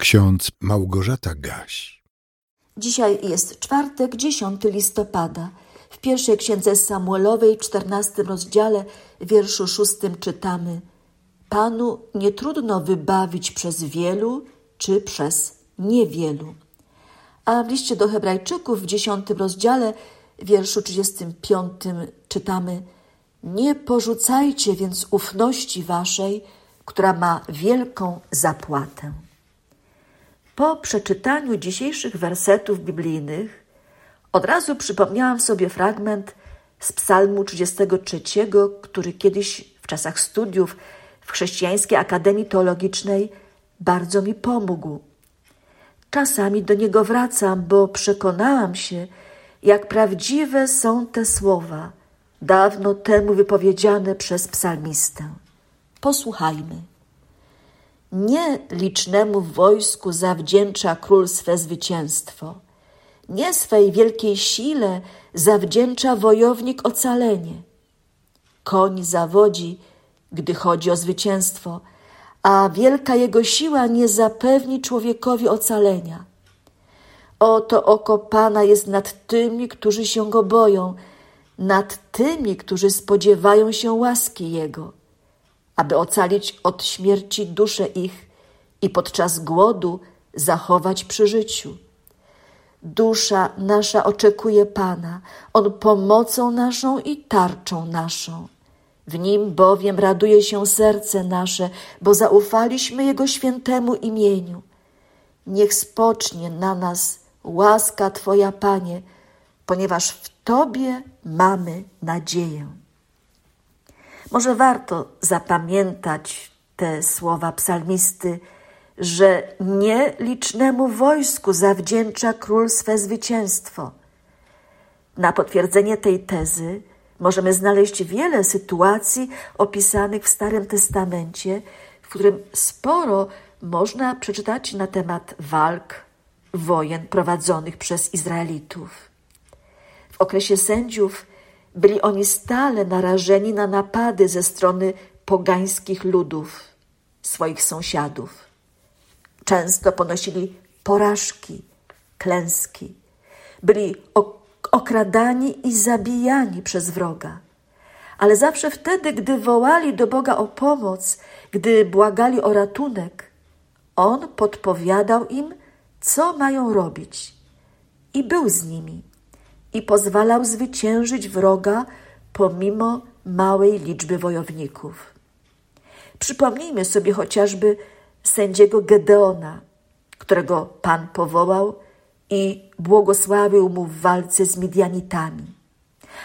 Ksiądz Małgorzata Gaś. Dzisiaj jest czwartek, 10 listopada. W pierwszej księdze Samuelowej, w 14 rozdziale, wierszu szóstym czytamy: Panu nie trudno wybawić przez wielu czy przez niewielu. A w liście do Hebrajczyków w 10 rozdziale, wierszu 35 czytamy: Nie porzucajcie więc ufności waszej, która ma wielką zapłatę. Po przeczytaniu dzisiejszych wersetów biblijnych od razu przypomniałam sobie fragment z Psalmu 33, który kiedyś w czasach studiów w Chrześcijańskiej Akademii Teologicznej bardzo mi pomógł. Czasami do niego wracam, bo przekonałam się, jak prawdziwe są te słowa, dawno temu wypowiedziane przez psalmistę. Posłuchajmy. Nie licznemu wojsku zawdzięcza król swe zwycięstwo. Nie swej wielkiej sile zawdzięcza wojownik ocalenie. Koń zawodzi, gdy chodzi o zwycięstwo, a wielka jego siła nie zapewni człowiekowi ocalenia. Oto oko Pana jest nad tymi, którzy się go boją, nad tymi, którzy spodziewają się łaski Jego aby ocalić od śmierci dusze ich i podczas głodu zachować przy życiu. Dusza nasza oczekuje Pana, On pomocą naszą i tarczą naszą. W Nim bowiem raduje się serce nasze, bo zaufaliśmy Jego świętemu imieniu. Niech spocznie na nas łaska Twoja, Panie, ponieważ w Tobie mamy nadzieję. Może warto zapamiętać te słowa psalmisty, że nielicznemu wojsku zawdzięcza król swe zwycięstwo. Na potwierdzenie tej tezy możemy znaleźć wiele sytuacji opisanych w Starym Testamencie, w którym sporo można przeczytać na temat walk, wojen prowadzonych przez Izraelitów. W okresie sędziów byli oni stale narażeni na napady ze strony pogańskich ludów, swoich sąsiadów. Często ponosili porażki, klęski. Byli okradani i zabijani przez wroga. Ale zawsze wtedy, gdy wołali do Boga o pomoc, gdy błagali o ratunek, On podpowiadał im, co mają robić. I był z nimi i pozwalał zwyciężyć wroga pomimo małej liczby wojowników. Przypomnijmy sobie chociażby sędziego Gedeona, którego Pan powołał i błogosławił mu w walce z Midianitami.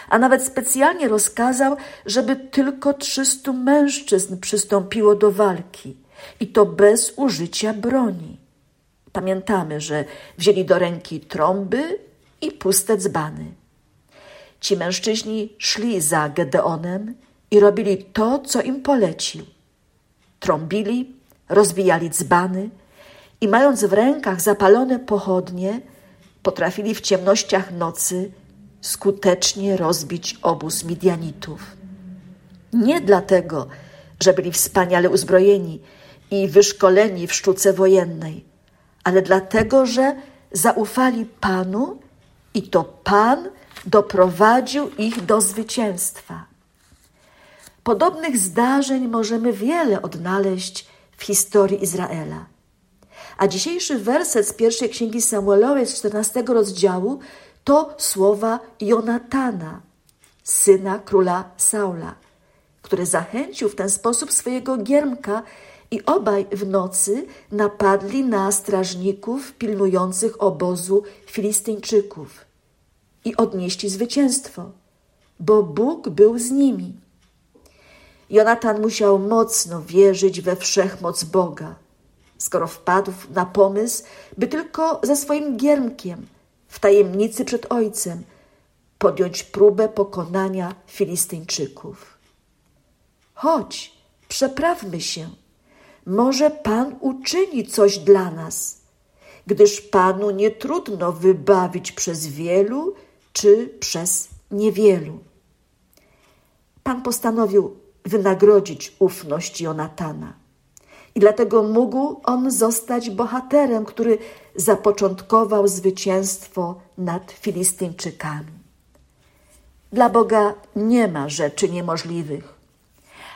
A nawet specjalnie rozkazał, żeby tylko trzystu mężczyzn przystąpiło do walki i to bez użycia broni. Pamiętamy, że wzięli do ręki trąby i puste dzbany. Ci mężczyźni szli za Gedeonem i robili to, co im polecił. Trąbili, rozbijali dzbany i mając w rękach zapalone pochodnie, potrafili w ciemnościach nocy skutecznie rozbić obóz Midianitów. Nie dlatego, że byli wspaniale uzbrojeni i wyszkoleni w sztuce wojennej, ale dlatego, że zaufali Panu i to Pan doprowadził ich do zwycięstwa. Podobnych zdarzeń możemy wiele odnaleźć w historii Izraela. A dzisiejszy werset z pierwszej księgi Samuelowej z 14 rozdziału to słowa Jonatana, syna króla Saula, który zachęcił w ten sposób swojego giermka i obaj w nocy napadli na strażników pilnujących obozu Filistyńczyków i odnieśli zwycięstwo, bo Bóg był z nimi. Jonatan musiał mocno wierzyć we wszechmoc Boga, skoro wpadł na pomysł, by tylko ze swoim giermkiem, w tajemnicy przed ojcem, podjąć próbę pokonania Filistyńczyków. Chodź, przeprawmy się. Może Pan uczyni coś dla nas, gdyż Panu nie trudno wybawić przez wielu czy przez niewielu. Pan postanowił wynagrodzić ufność Jonatana. i dlatego mógł on zostać bohaterem, który zapoczątkował zwycięstwo nad Filistyńczykami. Dla Boga nie ma rzeczy niemożliwych,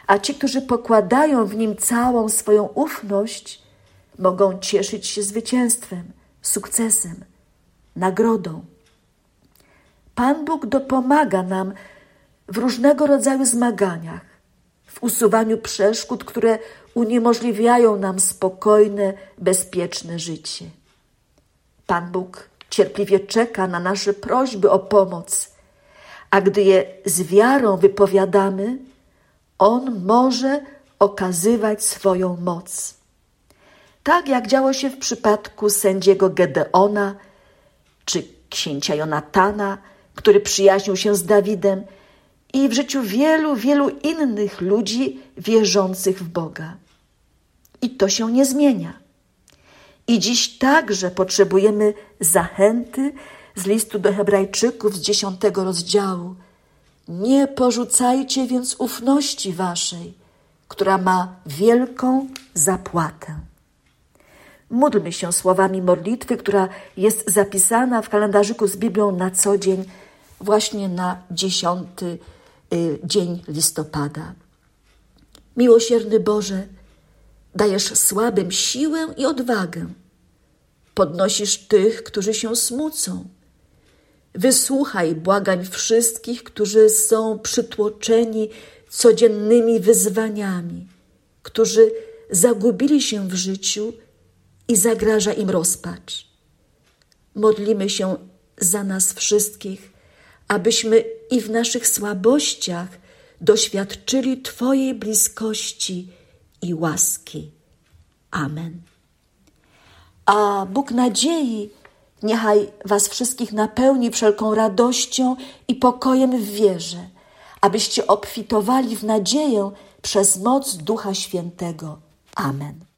a ci, którzy pokładają w nim całą swoją ufność, mogą cieszyć się zwycięstwem, sukcesem, nagrodą. Pan Bóg dopomaga nam w różnego rodzaju zmaganiach, w usuwaniu przeszkód, które uniemożliwiają nam spokojne, bezpieczne życie. Pan Bóg cierpliwie czeka na nasze prośby o pomoc, a gdy je z wiarą wypowiadamy, On może okazywać swoją moc. Tak jak działo się w przypadku sędziego Gedeona czy księcia Jonatana, który przyjaźnił się z Dawidem i w życiu wielu, wielu innych ludzi wierzących w Boga. I to się nie zmienia. I dziś także potrzebujemy zachęty z listu do Hebrajczyków z dziesiątego rozdziału. Nie porzucajcie więc ufności waszej, która ma wielką zapłatę. Módlmy się słowami modlitwy, która jest zapisana w kalendarzyku z Biblią na co dzień, właśnie na dziesiąty y, dzień listopada. Miłosierny Boże, dajesz słabym siłę i odwagę. Podnosisz tych, którzy się smucą. Wysłuchaj błagań wszystkich, którzy są przytłoczeni codziennymi wyzwaniami, którzy zagubili się w życiu i zagraża im rozpacz. Modlimy się za nas wszystkich, abyśmy i w naszych słabościach doświadczyli Twojej bliskości i łaski. Amen. A Bóg nadziei niechaj Was wszystkich napełni wszelką radością i pokojem w wierze, abyście obfitowali w nadzieję przez moc Ducha Świętego. Amen.